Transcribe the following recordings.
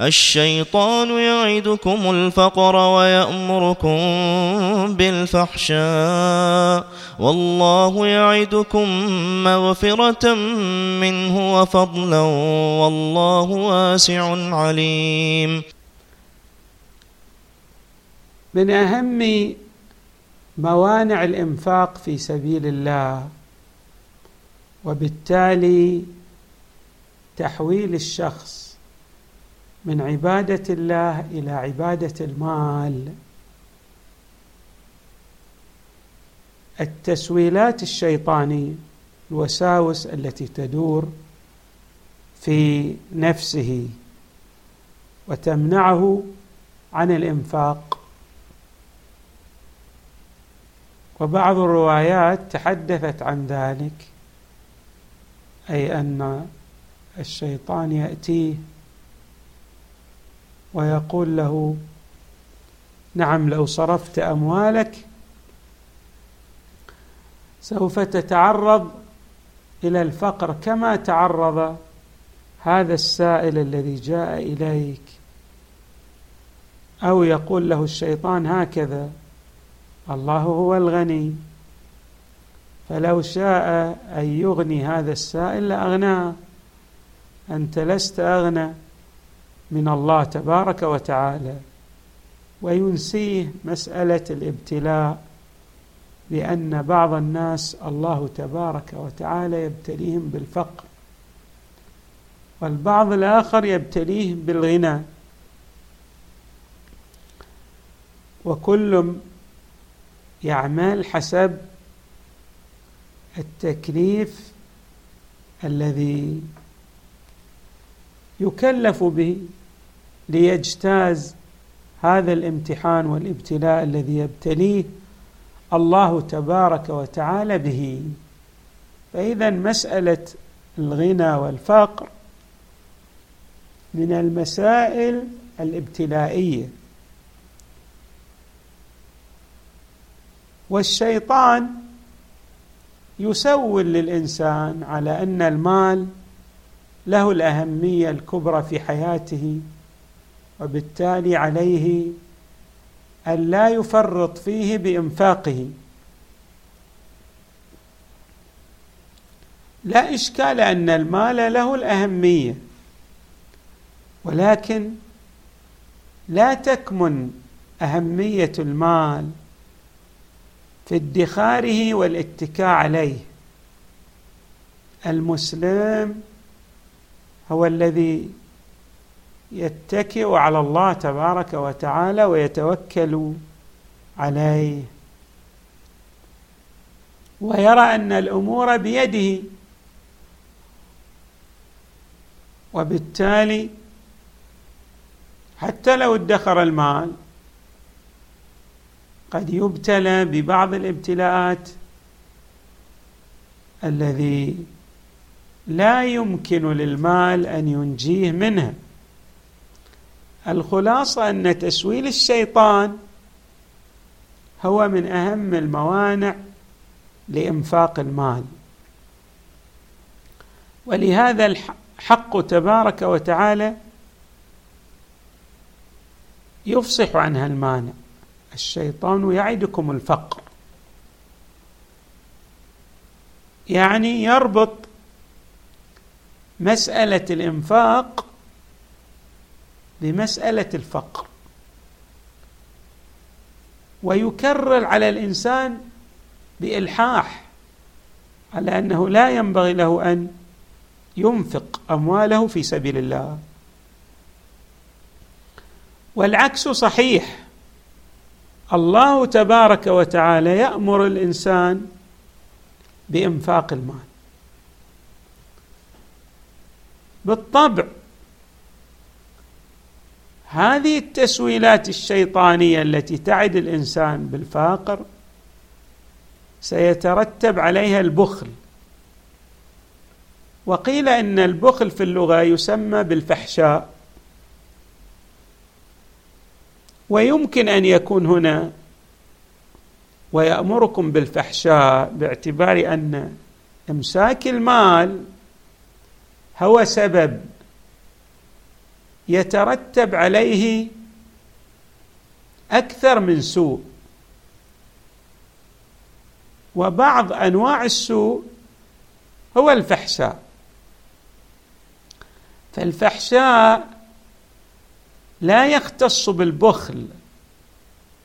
الشيطان يعدكم الفقر ويأمركم بالفحشاء والله يعدكم مغفرة منه وفضلا والله واسع عليم. من أهم موانع الإنفاق في سبيل الله وبالتالي تحويل الشخص من عبادة الله إلى عبادة المال. التسويلات الشيطانيه الوساوس التي تدور في نفسه وتمنعه عن الإنفاق. وبعض الروايات تحدثت عن ذلك أي أن الشيطان يأتيه ويقول له نعم لو صرفت أموالك سوف تتعرض إلى الفقر كما تعرض هذا السائل الذي جاء إليك. أو يقول له الشيطان هكذا الله هو الغني فلو شاء أن يغني هذا السائل لأغناه أنت لست أغنى. من الله تبارك وتعالى وينسيه مسألة الابتلاء بان بعض الناس الله تبارك وتعالى يبتليهم بالفقر والبعض الآخر يبتليه بالغنى. وكل يعمل حسب التكليف الذي يكلف به ليجتاز هذا الامتحان والابتلاء الذي يبتليه الله تبارك وتعالى به. فإذا مسألة الغنى والفقر من المسائل الابتلائية. والشيطان يسول للإنسان على أن المال له الأهمية الكبرى في حياته وبالتالي عليه أن لا يفرط فيه بإنفاقه. لا إشكال أن المال له الأهمية ولكن لا تكمن أهمية المال في ادخاره والاتكاء عليه. المسلم هو الذي يتكئ على الله تبارك وتعالى ويتوكل عليه. ويرى أن الأمور بيده. وبالتالي حتى لو ادخر المال قد يبتلى ببعض الابتلاءات الذي لا يمكن للمال أن ينجيه منها الخلاصة أن تسويل الشيطان هو من أهم الموانع لإنفاق المال. ولهذا الحق تبارك وتعالى يفصح عنها المانع. الشيطان يعدكم الفقر. يعني يربط مسألة الإنفاق بمساله الفقر. ويكرر على الإنسان بإلحاح على أنه لا ينبغي له أن ينفق أمواله في سبيل الله. والعكس صحيح. الله تبارك وتعالى يأمر الإنسان بإنفاق المال. بالطبع. هذه التسويلات الشيطانية التي تعد الإنسان بالفاقر سيترتب عليها البخل. وقيل إن البخل في اللغة يسمى بالفحشاء. ويمكن أن يكون هنا ويأمركم بالفحشاء باعتبار أن إمساك المال هو سبب يترتب عليه أكثر من سوء. وبعض أنواع السوء هو الفحشاء. فالفحشاء لا يختص بالبخل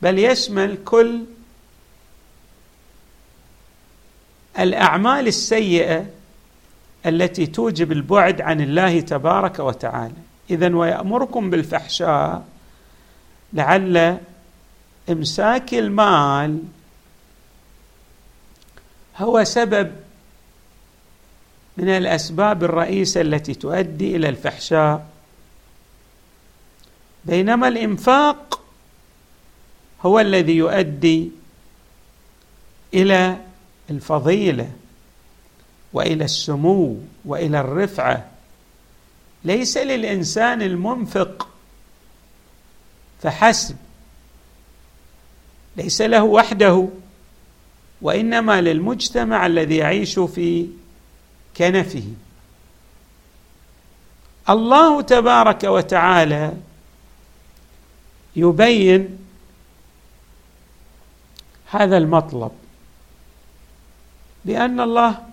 بل يشمل كل الأعمال السيئة التي توجب البعد عن الله تبارك وتعالى. اذا ويأمركم بالفحشاء لعل إمساك المال هو سبب من الأسباب الرئيسه التي تؤدي إلى الفحشاء. بينما الإنفاق هو الذي يؤدي إلى الفضيلة. وإلى السمو وإلى الرفعة. ليس للإنسان المنفق فحسب. ليس له وحده وإنما للمجتمع الذي يعيش في كنفه. الله تبارك وتعالى يبين هذا المطلب بأن الله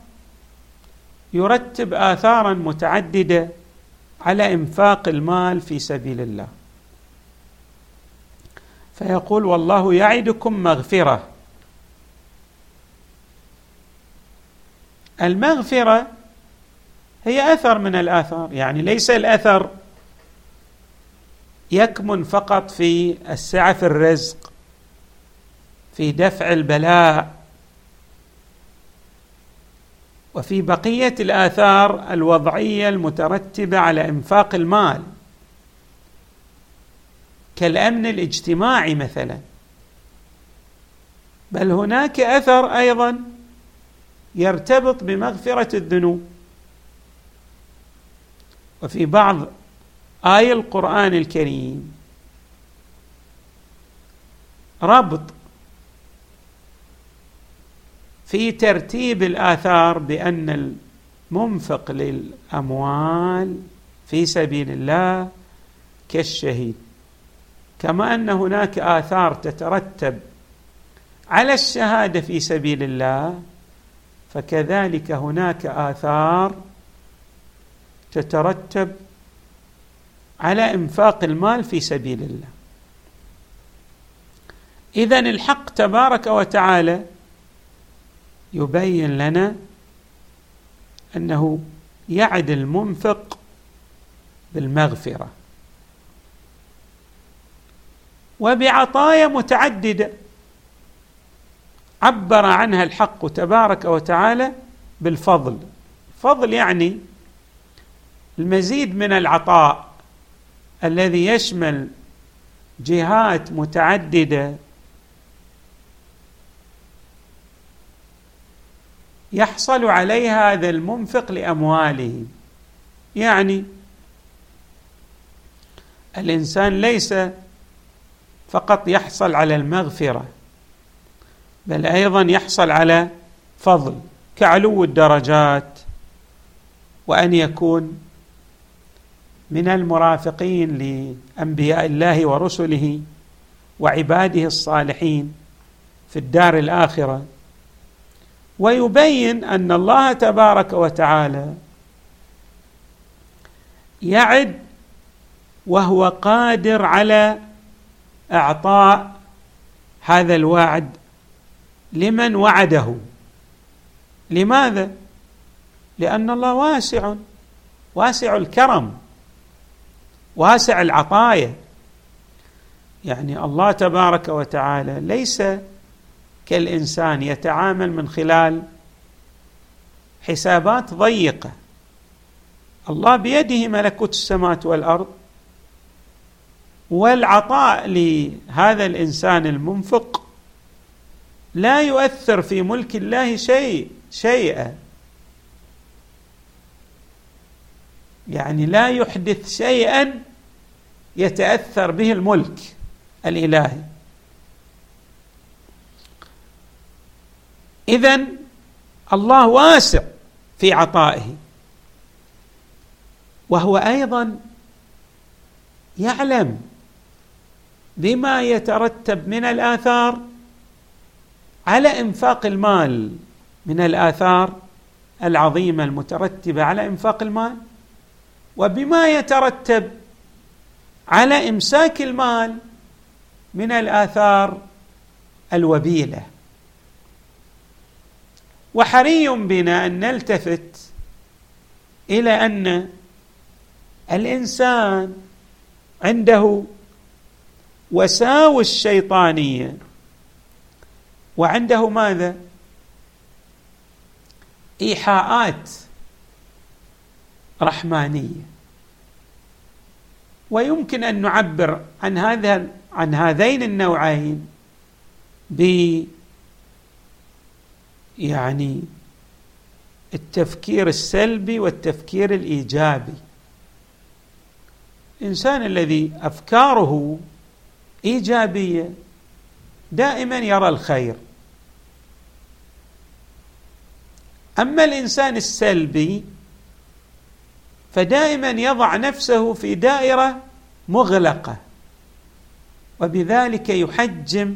يرتب اثارا متعددة على إنفاق المال في سبيل الله. فيقول والله يعدكم مغفرة. المغفرة هي أثر من الآثار يعني ليس الأثر يكمن فقط في السعة في الرزق في دفع البلاء وفي بقية الآثار الوضعية المترتبة على إنفاق المال. كالأمن الاجتماعي مثلا. بل هناك أثر أيضا يرتبط بمغفرة الذنوب. وفي بعض آي القرآن الكريم ربط في ترتيب الآثار بأن المنفق للأموال في سبيل الله كالشهيد. كما أن هناك آثار تترتب على الشهادة في سبيل الله فكذلك هناك آثار تترتب على إنفاق المال في سبيل الله. اذا الحق تبارك وتعالى يبين لنا أنه يعد المنفق بالمغفرة. وبعطايا متعددة. عبر عنها الحق تبارك وتعالى بالفضل. فضل يعني المزيد من العطاء الذي يشمل جهات متعددة يحصل عليها هذا المنفق لامواله يعني الإنسان ليس فقط يحصل على المغفرة بل أيضا يحصل على فضل كعلو الدرجات وأن يكون من المرافقين لأنبياء الله ورسله وعباده الصالحين في الدار الآخرة. ويبين أن الله تبارك وتعالى يعد وهو قادر على إعطاء هذا الوعد لمن وعده. لماذا؟ لأن الله واسع واسع الكرم واسع العطايا. يعني الله تبارك وتعالى ليس كالإنسان يتعامل من خلال حسابات ضيقة. الله بيده ملكوت السماوات والأرض والعطاء لهذا الإنسان المنفق لا يؤثر في ملك الله شيء شيئا. يعني لا يحدث شيئا يتأثر به الملك الإلهي. اذا الله واسع في عطائه. وهو أيضا يعلم بما يترتب من الآثار على إنفاق المال من الآثار العظيمة المترتبة على إنفاق المال وبما يترتب على إمساك المال من الآثار الوبيلة. وحري بنا أن نلتفت إلى أن الإنسان عنده وساوس شيطانية. وعنده ماذا؟ إيحاءات رحمانية. ويمكن أن نعبر عن هذا عن هذين النوعين ب يعني التفكير السلبي والتفكير الإيجابي. الإنسان الذي أفكاره إيجابية دائما يرى الخير. أما الإنسان السلبي فدائما يضع نفسه في دائرة مغلقة وبذلك يحجم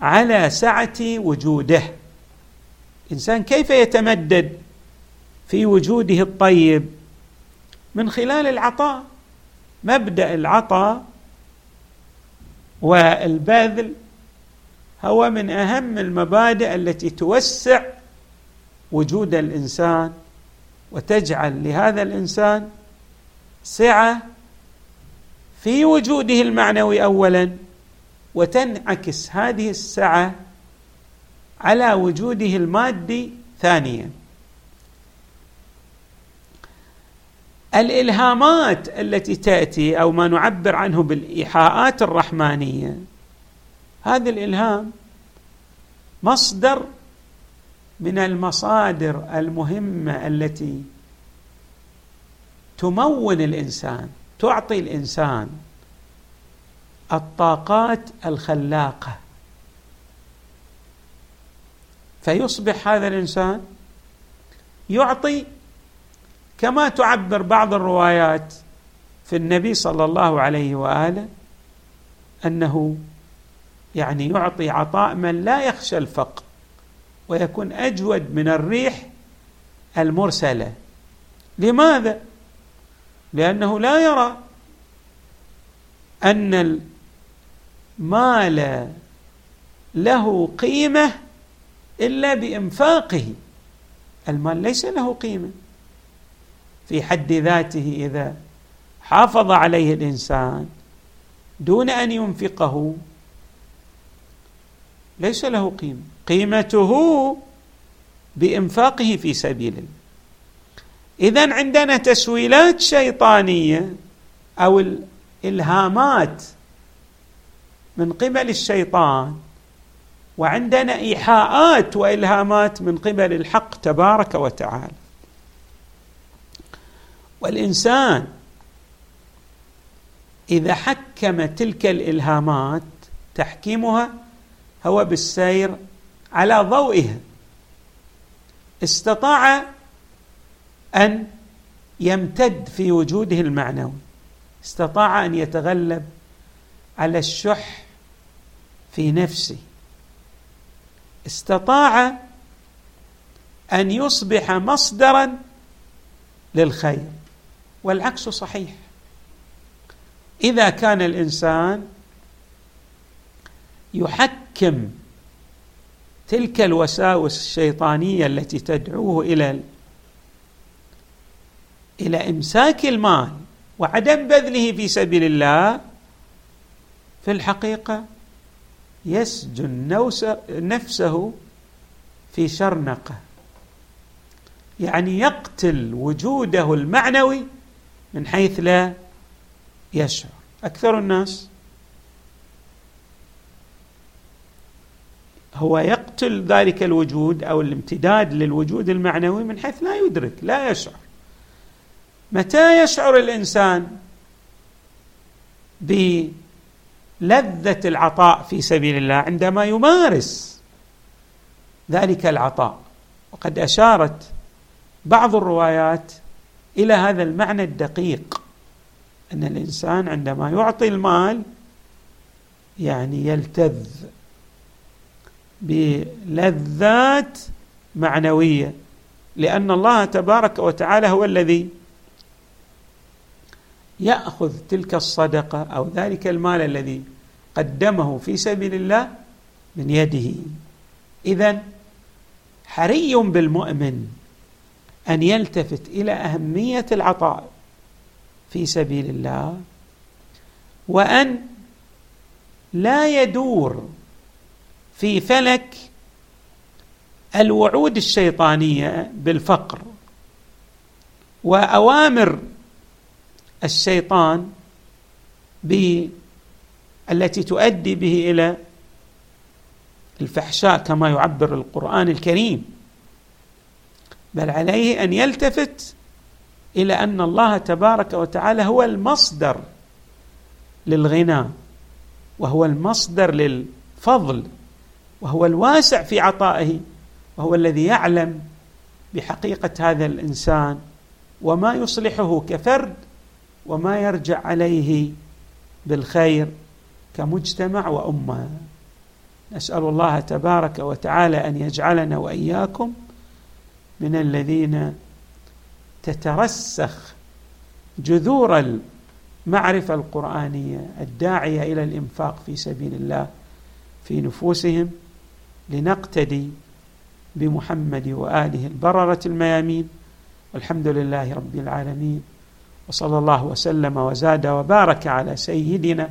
على سعة وجوده. الإنسان كيف يتمدد في وجوده الطيب؟ من خلال العطاء مبدأ العطاء والبذل هو من أهم المبادئ التي توسع وجود الإنسان وتجعل لهذا الإنسان سعة في وجوده المعنوي اولا وتنعكس هذه السعة على وجوده المادي ثانيا. الإلهامات التي تأتي أو ما نعبر عنه بالإيحاءات الرحمانية هذا الإلهام مصدر من المصادر المهمة التي تمون الإنسان تعطي الإنسان الطاقات الخلاقة. فيصبح هذا الإنسان يعطي كما تعبر بعض الروايات في النبي صلى الله عليه وآله أنه يعني يعطي عطاء من لا يخشى الفقر ويكون أجود من الريح المرسلة. لماذا؟ لأنه لا يرى أن المال له قيمة إلا بإنفاقه. المال ليس له قيمة. في حد ذاته إذا حافظ عليه الإنسان دون أن ينفقه ليس له قيمة. قيمته بإنفاقه في سبيل الله. اذا عندنا تسويلات شيطانية أو الإلهامات من قبل الشيطان وعندنا إيحاءات وإلهامات من قبل الحق تبارك وتعالى. والإنسان إذا حكم تلك الإلهامات تحكيمها هو بالسير على ضوئها استطاع أن يمتد في وجوده المعنوي. استطاع أن يتغلب على الشح في نفسه. استطاع أن يصبح مصدرا للخير والعكس صحيح. إذا كان الإنسان يحكم تلك الوساوس الشيطانية التي تدعوه إلى إلى إمساك المال وعدم بذله في سبيل الله في الحقيقة يسجن نفسه في شرنقه يعني يقتل وجوده المعنوي من حيث لا يشعر. أكثر الناس هو يقتل ذلك الوجود أو الامتداد للوجود المعنوي من حيث لا يدرك لا يشعر. متى يشعر الإنسان بلذه العطاء في سبيل الله عندما يمارس ذلك العطاء. وقد أشارت بعض الروايات إلى هذا المعنى الدقيق أن الإنسان عندما يعطي المال يعني يلتذ بلذات معنوية لأن الله تبارك وتعالى هو الذي يأخذ تلك الصدقة أو ذلك المال الذي قدمه في سبيل الله من يده. اذا حري بالمؤمن أن يلتفت إلى أهمية العطاء في سبيل الله وأن لا يدور في فلك الوعود الشيطانية بالفقر. وأوامر الشيطان التي تؤدي به إلى الفحشاء كما يعبر القرآن الكريم. بل عليه أن يلتفت إلى أن الله تبارك وتعالى هو المصدر للغنى وهو المصدر للفضل وهو الواسع في عطائه وهو الذي يعلم بحقيقة هذا الإنسان وما يصلحه كفرد وما يرجع عليه بالخير. كمجتمع وأمة. نسأل الله تبارك وتعالى أن يجعلنا وإياكم من الذين تترسخ جذور المعرفة القرآنية الداعية إلى الإنفاق في سبيل الله في نفوسهم لنقتدي بمحمد وآله البررة الميامين. والحمد لله رب العالمين. وصلى الله وسلم وزاد وبارك على سيدنا